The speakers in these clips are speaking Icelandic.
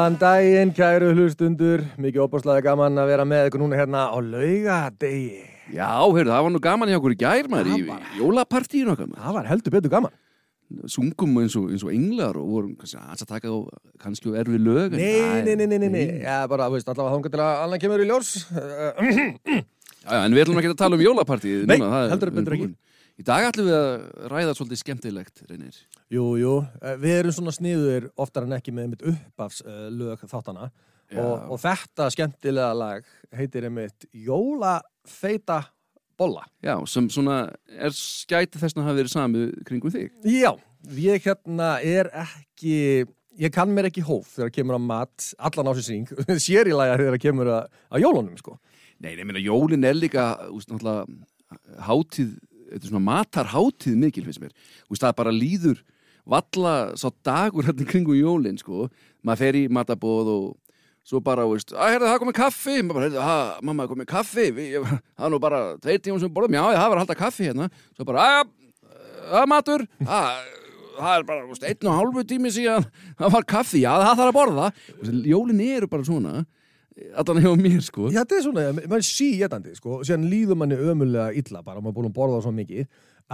Góðan daginn, kæru hlustundur. Mikið opaslega gaman að vera með ykkur núna hérna á laugadegi. Já, heyrðu, það var nú gaman hjá okkur í gær maður í Það var- jólapartíinu okkar maður. Það var heldur betur gaman. Sungum eins og, eins og englar og vorum kannski aðeins að taka á kannski á erfi lög. en- Nei, nei, nei, nei, nei, nei. nei. Já, bara, þú veist, allavega þángar til að annan kemur í ljós. Já, já, en við ætlum ekki að tala um jólapartíð Nei, núna, það er- heldur betur ekki. Í dag ætlum við að ræða svolítið skemmtilegt, reynir. jú, jú, eh, við erum svona sniður oftar en ekki með einmitt uppafs uh, lög þáttana. Og, og þetta skemmtilega lag heitir einmitt Jólafeita Bolla. Já, sem svona er skæti þess að hafa verið samið kringum þig. Já, ég hérna er ekki, ég kann mér ekki hóf þegar kemur á mat, allan á sér í laga þegar kemur að, að jólunum, sko. Nei, ég meina, jólin er líka, úst, náttúrulega, hátíð, þetta er svona matarhátíð mikil, finnst mér. Úst, það bara líður valla sá dagur hérna kringum jólin, sko. Maður fer í matabóð og svo bara, veist, að herðu, það komið kaffi. Maður bara, heyrðu, ha, mamma, komið kaffi. Það er nú bara tveir tímum sem borðum. Já, það var halda kaffi hérna. Svo bara, aðja, matur. Það, er bara, veist, einn og hálfu tími síðan það var kaffi. Já, það þarf að borða. Veist, jólin eru bara svona. Allan hjá mér, sko. Já, þetta er svona, maður sí getandi, sko, og síðan líður manni ömulega illa bara, maður er búin að borða það svo mikið,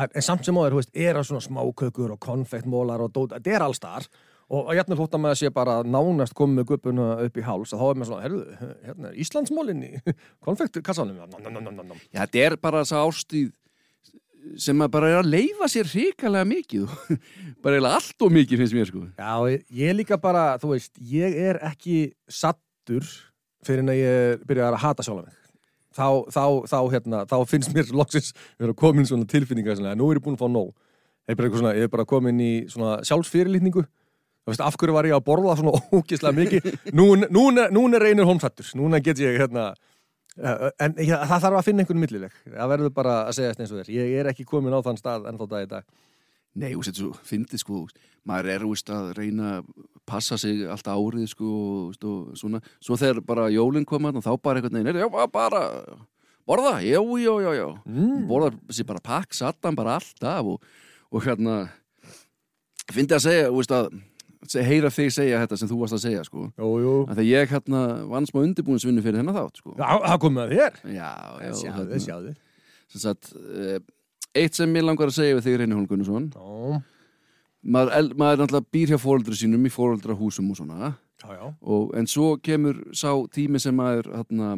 en, samt sem áður, þú veist, er það svona smákökur og konfektmólar og dót, þetta er alls þar, og að hérna hlútt að maður sé bara nánast komið með guppuna upp í háls, að þá er maður svona, herðu, hérna er Íslandsmólin í konfektkassanum. Já, þetta er bara þessa ástíð sem maður bara er að leifa sér hrikalega mikið bara eiginlega allt og mikið finnst mér sko Já, ég- ég líka bara, þú veist, ég er ekki sattur fyrir en að ég byrja að hata sjálf mig. Þá, þá, þá, hérna, þá finnst mér loksins vera komin svona tilfinningar svona, nú er ég búin að fá nóg. Ég er bara, bara komin í svona sjálfsfyrirlitningu. Af hverju var ég að borða svona ógislega mikið? Nún, nún, er- nún er reynir hómfættur. Núna get ég, hérna, uh, en ég, það þarf að finna einhvern millileg. Það verður bara að segja eins og þér. Ég er ekki komin á þann stað ennþá dag í dag. Nei, þú veist, svo fyndið sko maður er, þú veist, að reyna að passa sig allt árið sko og, þú svona, svo þegar bara jólinn koma þá bara veginn, er, já, bara borða, já, já, já, já Mm. borða sér bara pakk, sattan bara alltaf og, og hérna fyndið að segja, þú veist að heyra þig segja þetta sem þú varst að segja sko Jú, jú. þegar ég hérna vann smá undirbúinsvinnu fyrir hennar þátt sko Já, það komið að þér. Já, já, Sjáðu, hérna, sjáðu. sem sagt, uh, eitt sem mér langar að segja við þig Reyni Hólm Gunnarsson Já, maður, el- maður náttúrulega býr hjá fóreldra sínum í fóreldrahúsum og svona já, já. og, en svo kemur sá tími sem maður hérna,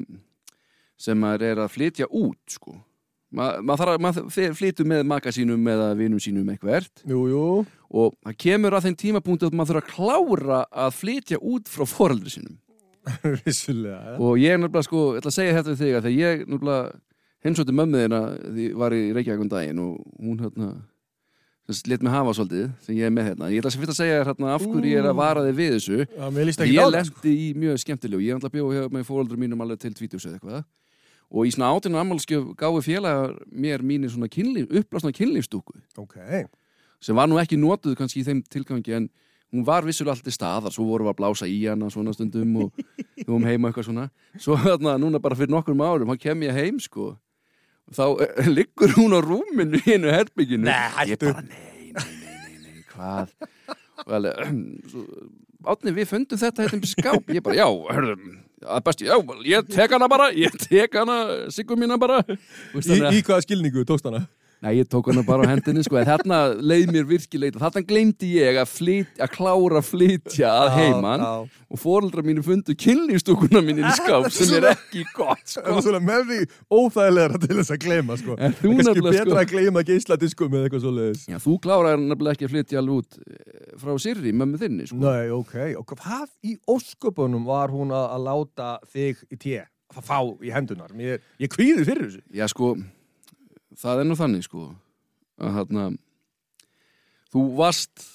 sem maður er að flytja út sko Ma, maður, þarf, að- maður fer- flytur með maka sínum eða vinum sínum eitthvert Jú, jú. og það kemur að þeim tímapunktu að maður þurfa að klára að flytja út frá fóreldra sínum Vissulega. og ég er nefnilega sko, ég ætla að segja þetta við þig að þegar ég nefnilega heimsótti mömmu þeirna því var í Reykjavík um daginn og hún hérna let mig hafa svolítið sem ég er með hérna. Ég ætla að fyrst að segja hérna af hverju ég er að vara þig við þessu. Ekki ég lendi í mjög skemmtilegu. Ég er alltaf bjóð hjá með fóröldur mínum alveg til tvítus eða eitthvað. Og í svona átinu ammálskjöf gáfi félagar mér mínir svona kynlíf, uppblásna kynlífstúku Ok. sem var nú ekki notuð kannski í þeim tilgangi en hún var vissulega alltaf staðar. Svo vorum við að blása í hana svona stundum og við vorum heima eitthvað svona. Svo þarna núna bara fyrir nokkrum árum þá kem ég heim sko þá uh, liggur hún á rúminu í einu herbygginu Nei, hættu. nei, nei, nei, nei, nei hvað svo, átni við fundum þetta hérna um skáp ég bara já, hörðum besti, já, ég tek hana bara ég tek hana, sigum mína bara Í, í hvaða skilningu tókst hana? Nei, ég tók hana bara á hendinni sko, en þarna leið mér virkilega þarna glemdi ég að, flyt, að klára að flytja að heiman Já, og fóreldrar mínu fundu kynlýfstúkuna mín í skáp sem er ekki gott Það sko. var svona með því óþægilegra til þess að gleyma, sko. En þú Það er kannski nefnilega, betra sko- að gleyma geisladiskum eða eitthvað svo leiðis. Já, þú kláraði nefnilega ekki að flytja alveg út eh, frá Sirri, mömmu þinni sko. Nei, ok. Og hvað í ósköpunum var hún að, láta þig í té? Það er nú þannig sko að hérna þú varst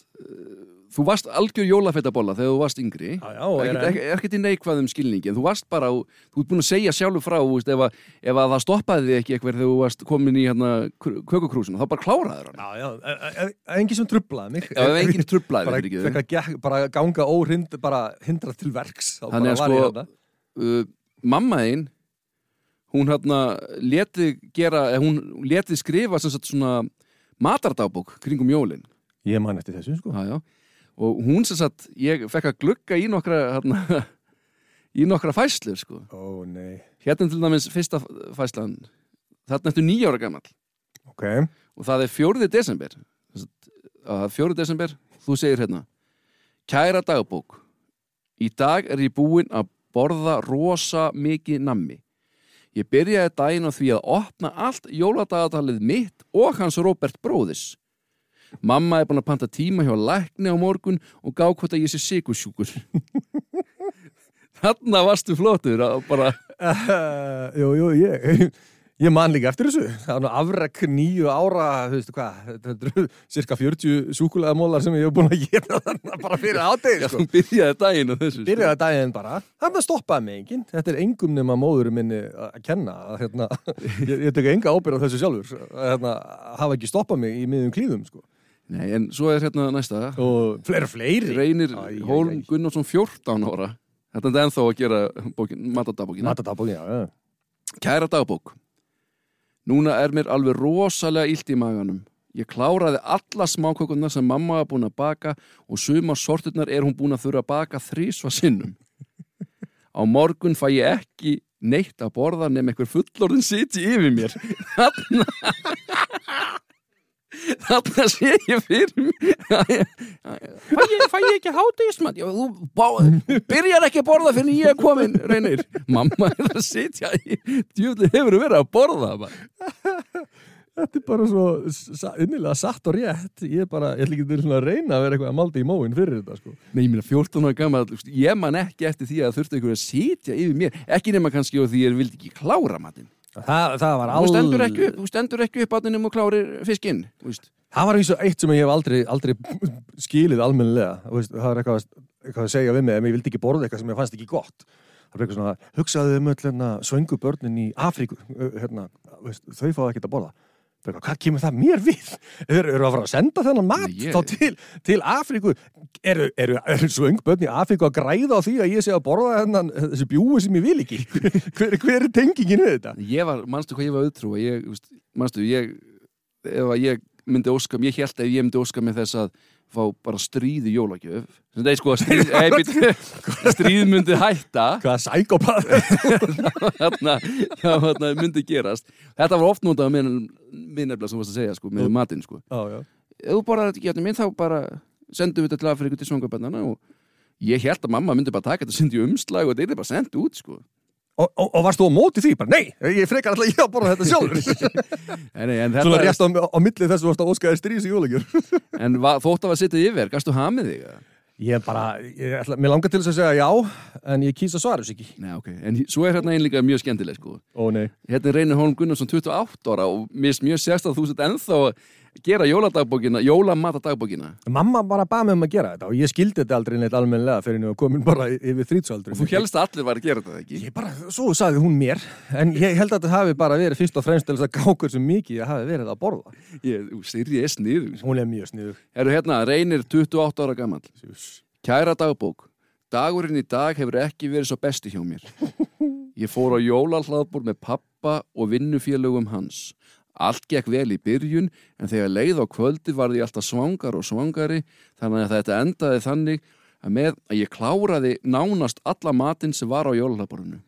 þú varst algjör jólafettabolla þegar þú varst yngri Já, já, er ekkert ekkert í neikvæðum skilningi en þú varst bara, þú ert búin að segja sjálfur frá veist, ef, að, ef að það stoppaði þig ekki eitthvað þegar þú varst komin í hérna, kökukrúsuna, þá bara kláraður hann Já, já, e- e- e- engin sem trublaði mig. ef enginn trublaði bara, fekk að gekk, bara ganga óhrind, bara hindra til verks. Þannig bara að sko- þarna. uh, mamma þín hún hérna leti gera, hún leti skrifa sem sagt svona matardagbók kringum jólin Ég man eftir þessu, sko. já, já. og hún sem sagt, ég fekk að glugga í nokkra hérna, í nokkra fæslur sko. Ó, nei. hérna til dæmis fyrsta fæslan þarna eftir nýjára gamall Ok. og það er 4. desember 4. desember þú segir hérna kæra dagbók í dag er ég búinn að borða rosa mikið nammi ég byrjaði daginn á því að opna allt jóladagatalið mitt og hans Robert bróðis. Mamma er búin að panta tíma hjá lækni á morgun og gá hvort að ég sé sikursjúkur þarna varstu flottur að bara Uh, jú, jú, ég, ég man líka eftir þessu. Það var nú afrek nýju ára, þú veistu hvað, þetta eru cirka 40 súkulegamólar sem ég hef búin að geta þannig bara fyrir ádegi, Já, sko. þú byrjaði daginn á þessu sko. Byrjaði daginn bara, þannig stoppaði mig enginn. Þetta er engum nema móður minni að kenna. Að, hérna, ég, ég tek enga ábyrð á þessu sjálfur. Að, hérna, hafa ekki stoppað mig í miðum klíðum, sko. Nei, en svo er hérna næsta Og fleiri, fleiri. Reynir Hólm. Gunnarsson 14 ára Þetta er ennþá að gera bókin, matadagbókina Matadagbók, já, já. Kæra dagbók Núna er mér alveg rosalega illt í maganum Ég kláraði alla smákökunar sem mamma var búin að baka og sumar sorturnar er hún búin að þurfa að baka þrísva sinnum. Á morgun fæ ég ekki neitt að borða nefn eitthvað fullorðin siti yfir mér. Þarna Þarna sé ég fyrir Fæ ég, fæ ég ekki hátegismat? Þú bá, byrjar ekki að borða fyrir ég er komin, reynir Mamma er að sitja í Djúli hefur verið að borða. Þetta er bara svo innilega satt og rétt. Ég er bara, ég ætla ekki til að reyna að vera eitthvað að malda í móin fyrir þetta, sko. Nei, ég meina 14 ára gammal Ég man ekki eftir því að þurfti einhver að sitja yfir mér Ekki nema kannski og því ég vildi ekki klára matinn Það, það var Þú alveg... stendur ekki, upp- þú stendur ekki upp átninum og klárir fiskinn þú veist. Það var eins og eitt sem ég hef aldrei, aldrei skilið almennilega. Þú Veist, það var eitthvað, eitthvað að segja við mig ef ég vildi ekki borða eitthvað sem ég fannst ekki gott. Það var eitthvað svona, hugsaðu um öll hérna, svöngu börnin í Afríku. Hérna, þú veist, þau fá ekkert að borða. Það Hvað kemur það mér við? Eru, eru að fara að senda þennan mat þá til, til Afríku? Eru, eru, eru svöng börn í Afríku að græða á því að ég sé að borða þennan, þessi bjúi sem ég vil ekki? hver, hver er tengingin við þetta? Ég var, manstu hvað ég var auðtrú manstu, ég ef að ég myndi óska ég held að ég myndi óska með þess að fá bara stríð í jólagjöf. Nei, sko, stríð, ei, byrju, stríð myndi hætta. Hvað sækópað? þarna, þarna myndi gerast. Þetta var oft notað minn, minn nefnilega sem varst að segja, sko, með matinn, sko. Ef þú borðar þetta ekki minn þá bara sendum við þetta til Afríku til svangabennana og ég held að mamma myndi bara taka þetta sendi í umslag og þetta er bara sendt út sko Og, og, og varst þú á móti því? Bara, nei, ég frekar alltaf ég að borða þetta sjálfur. Svona rétt á, á milli þess að þú varst að óskaði strís í jólagjör. en va, þótt að var sittið yfir, gastu hamið þig? Ég bara, ég ætla, mér langar til þess að segja já, en ég kýsa svara þess ekki. Nei, ok, en svo er hérna einn líka mjög skemmtileg sko Ó, nei. hérna er Reynir Holm Gunnarsson 28 ára og mér finnst mjög sérst að þú sett ennþá gera jóladagբókina, jólamatadagbókina Mamma bara bað mig um að gera þetta og ég skildi þetta aldrei neitt almennilega fyrir henni og komin bara yfir þrýtsaldur. og þú helst að allir var að gera þetta ekki? Ég bara, svo sagði hún mér, en ég held að þetta hafi bara verið fyrst og fremst til þess að gákur sem mikið ég hafi verið að borða. ég, Sirri er sniðu Hún er mjög sniður. Eru hérna, Reynir 28 ára gammal Kæra dagbók Dagurinn í dag hefur ekki verið svo besti hjá mér. Ég fór á jólahlaðbúr með pappa og vinnufélögum hans Allt gekk vel í byrjun en þegar leið á kvöldi varði ég alltaf svangar og svangari þannig að þetta endaði þannig að með að ég kláraði nánast alla matinn sem var á jólahlaðbúrinu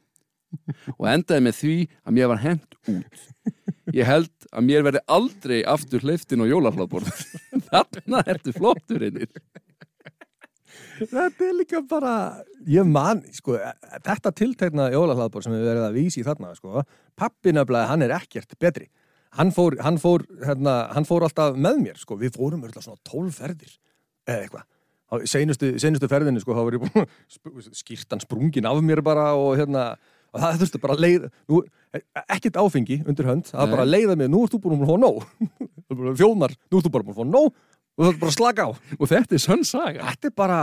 og endaði með því að mér var hent út. Ég held að mér verði aldrei aftur hleyftin á jólahlaðbúr Þarna ertu flotturinn Þetta er líka bara, ég man, sko, þetta tiltekna jólahlaðbor sem við verðum að vísi þarna, sko, pappi nefnilega, hann er ekkert betri. Hann fór, hann fór, hérna, hann fór alltaf með mér, sko, við fórum öll svona tólf ferðir, eða eitthvað. Á seinustu, seinustu ferðinni, sko, þá var ég búin, skýrtan sprungin af mér bara og hérna, og það þurfti bara að leiða, nú, ekkert áfengi undir hönd, það bara að leiða mig, nú ert þú búin að fá nóg, fjónar, nú ert þú bara búin að fá nóg og þú ert bara að slaka á. og þetta er sönn saga Þetta er bara,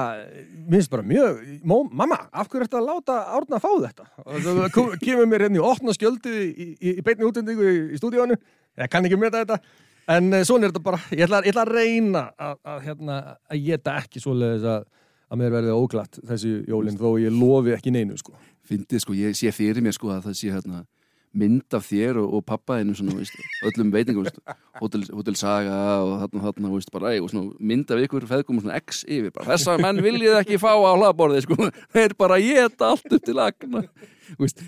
minnst bara mjög, mó, mamma, af hverju ertu að láta Árna fá þetta? Og það kemur mér hérna í opna skjöldu í, í, í beinni útendingu í, í stúdíónu, ég kann ekki með þetta, en uh, svona er þetta bara, ég ætla, ég ætla að reyna að, að, hérna, að geta ekki svoleiðis að, að mér verði óglatt þessi jólinn, þó ég lofi ekki neinu, sko. Fyndið sko, ég sé fyrir mér sko að það sé hérna mynd af þér og, og pappaðinu öllum veitingum Hotel, Hotel Saga og þarna þarna veist, bara, ei, og svona, mynd af ykkur feðgum og svona X yfir, bara, þessa menn viljið ekki fá á hlaðborðið, sko, þeir bara geta allt upp til agna. Veist,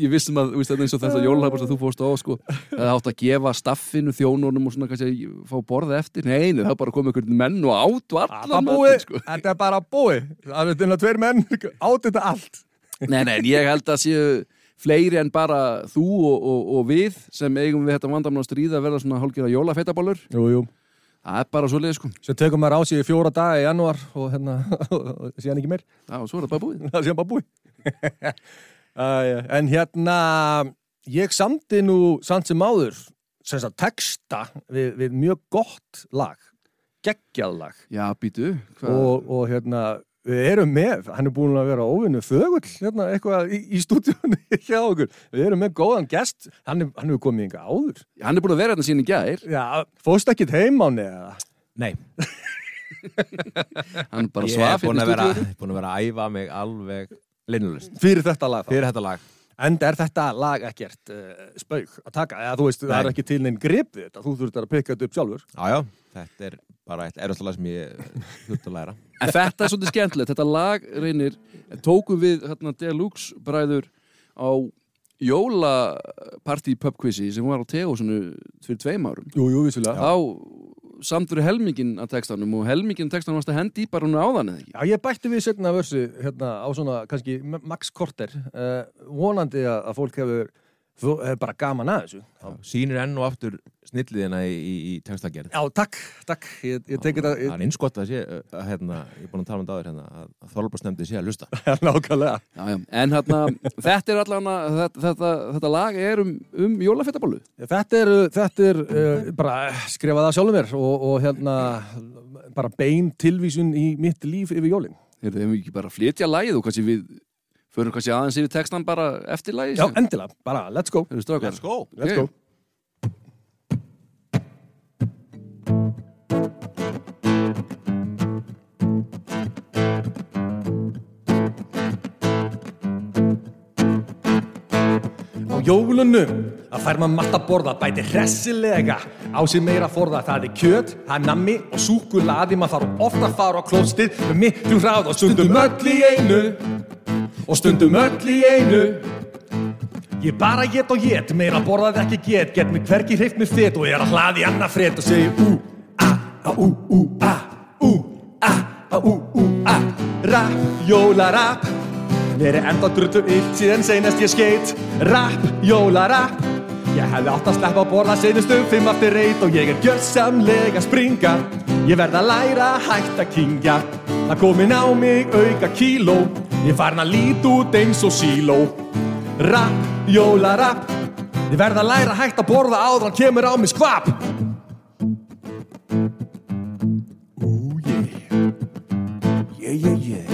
ég vissum að, þetta er eins og þetta jólahlaðborð sem þú fórst á, sko, það átt að gefa staffinu, þjónunum og svona kannski að fá borða eftir, nei, nei, það bara komið einhvern menn og át og Það allan er matinn, sko. þetta er bara búið. Það er þetta tveir menn át þetta allt. Nei, nei, ég held að séu fleiri en bara þú og, og, og við sem eigum við þetta vandamna að stríða að verða svona hálfgerða jú það er bara svo leið sko. Svo tekum maður á sig í fjóra daga í janúar og hérna, og síðan ekki meir. Já, svo er það bara búið er Æ, En hérna ég samti nú samt sem áður sem sagt texta við, við mjög gott lag geggjað lag. Já, býtu, og, og hérna við erum með, hann er búin að vera óvinnu þögull hérna eitthvað í, í stúdíunni hjá okkur, við erum með góðan gest hann, er- hann hefur komið yngar áður. Hann er búin að vera hérna síðan í gær. Já, fóst ekkit heim á neða Nei, Hann bara ég er svaf vera, stúdíunni búin að vera að æfa mig alveg linnulust fyrir þetta lag þá. fyrir þetta lag En er þetta lag ekkert uh, spauk að taka? Eða þú veist, það er Nei. ekki til neinn grip við þetta, þú þurftir að pikka þetta upp sjálfur. Já, já, þetta er bara eitt erfðalag sem ég þurft að læra En þetta er svolítið skemmtilegt, þetta lag reynir tókum við hérna Deluxe bræður á jólapartí pubquizi sem var á Teósunu fyrir tveim árum Jú, jú, vissulega. þá samt fyrir helmingin að textanum og helmingin textanum varst að hendi í bara hún áðan eða ekki? Já, ég bætti við setna vörsu hérna á svona kannski max korter. Uh, vonandi að, að fólk hefur, þú- hefur bara gaman að þessu. Sýnir enn og aftur snilliðina í, í, í textagerð Já, takk, takk, ég, ég tek þetta, Það er innskott að sé að, hérna, ég er búin að tala um þetta áður hérna, að, að Þorlbársnefndi sé að lusta nákvæmlega. já, já. en hérna, þetta er allan þetta, þetta, þetta lag er um, um jólafettaballu Þetta er, þetta er uh, bara skrifað það sjálfur mér og, og hérna bara bein tilvísun í mitt líf yfir. Heyrðu, ef við ekki bara flytja lagið og kannski við förum kannski aðeins yfir textan bara eftir lagið Já, endilega, bara let's go. Strákar. go Let's Ok. go. Á jólunum að fær maður matt að borða bæti hressilega á sig meira forða það er kjöt, það er nammi og súkulaði maður þarf ofta að fara á klóstið með miklu hráð og stundum öll í einu og stundum öll í einu. Ég bara get og get, meira borðað ekki get. Get mig hvergi hreift með fet og er að hlaði annað fred og segi ú, a, a, ú, ú, a Ú, a, a, ú, ú, a. Rapp, jólarapp Mér er enda drullu illt síðan seinast ég skeit. Rapp, jólarapp Ég hefði átt að sleppa að borða seinustu fimm aftur reit og ég er gjörsamlega springa. Ég verð að læra að hætta kingja Það komin á mig auka kíló Ég farin að lít út eins og síló. Rapp, jólarapp Ég verð að læra hægt að borða áður hann kemur á mig skvap. Ú, yeah Yeah, yeah, yeah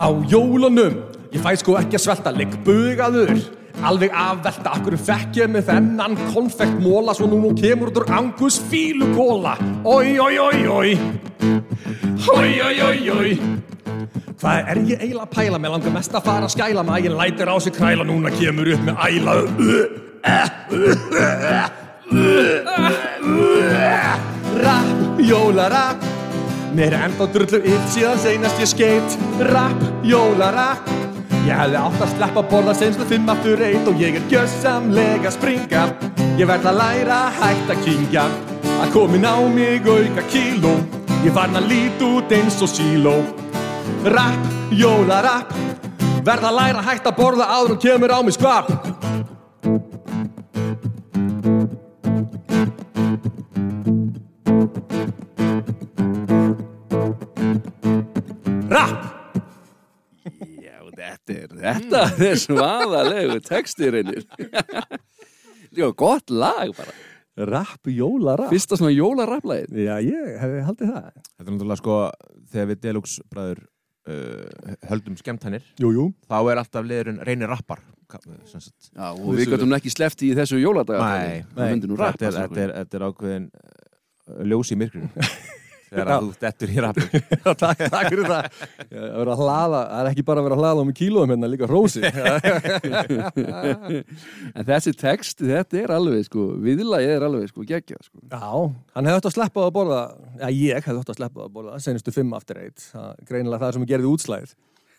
Á jólunum Ég fæ sko ekki að svelta Legg bugaður. Alveg afvelta Akkur fekk ég með þennan konfekt móla Svo nú nú kemur út úr angus fílukóla? Oi, oi, oi, oi Oi, oi, oi, oi. Hvað er ég eiginlega að pæla? Mér langar mest að fara að skæla. Maginn lætir á sig kræla. Núna kemur upp með æla. Rapp, jólarapp Mér er enda drullu yft síðan seinast ég skeit. Rapp, jólarapp Ég hefði átt að sleppa að borða seinstu fimm aftur eitt Og ég er gjössamlega að springa. Ég verð að læra að hætta að kingja Að komin á mig auka kíló Ég farn að lít út eins og síló. Rapp, jólarapp Verð að læra hætta að borða áður og kemur á mig skvap. Rapp! Þetta er, þetta er svaðalegu reynir. Já, gott lag bara Rapp, jólarapp. Fyrsta svona jólarapplagið Já, ég hefði haldið það. Þetta er náttúrulega sko þegar við Deluxe bræður uh, höldum skemmtænir Jú, jú. þá er alltaf liðurinn reynir rappar ka- sem sagt. Já, og við gætum ekki sleppt í þessu jóladaga Nei, Það myndi nú rappa þetta er, þetta, er, þetta er ákveðin uh, ljós í myrkrinu þegar að þú dettur rappin Já, takk, takk fyrir það. Að að það er ekki bara að vera að hlaða um kílóum hérna, líka hrósi. En þessi text, þetta er alveg sko, viðlagið er alveg sko, geggja sko. Já, hann hefði átt að sleppa að borða Já, ég hefði átt að sleppa að borða senustu fimm aftur eitt, greinilega það sem gerði útslæðið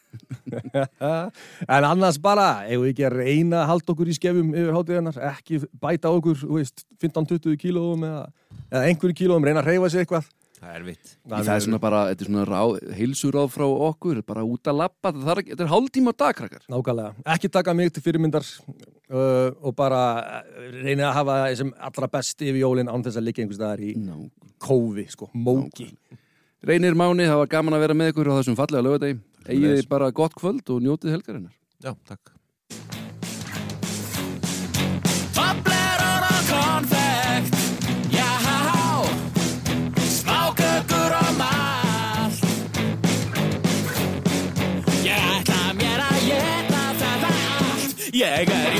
En annars bara, ef við ekki að reyna að halda okkur í skefjum yfir hátíðarnar ekki bæta okkur, þú veist 15-20 kílóum eða, eða einhverju kílóum, reyna að reyfa sig eitthvað Það er vitt Það er svona bara, þetta er svona ráð, heilsuráð frá okkur, bara út að lappa það er, þetta er hálftíma á dag, krakkar. Nákvæmlega, ekki taka mig til fyrirmyndar uh, og bara reyna að hafa þessum allra best yfir jólin án þess að liggja einhvers staðar í no. kófi, sko, móki. Reynir Máni, það var gaman að vera með ykkur á þessum fallega lögadegi Egið þið bara gott kvöld og njótið helgarinnar. Já, takk Ég ætla mér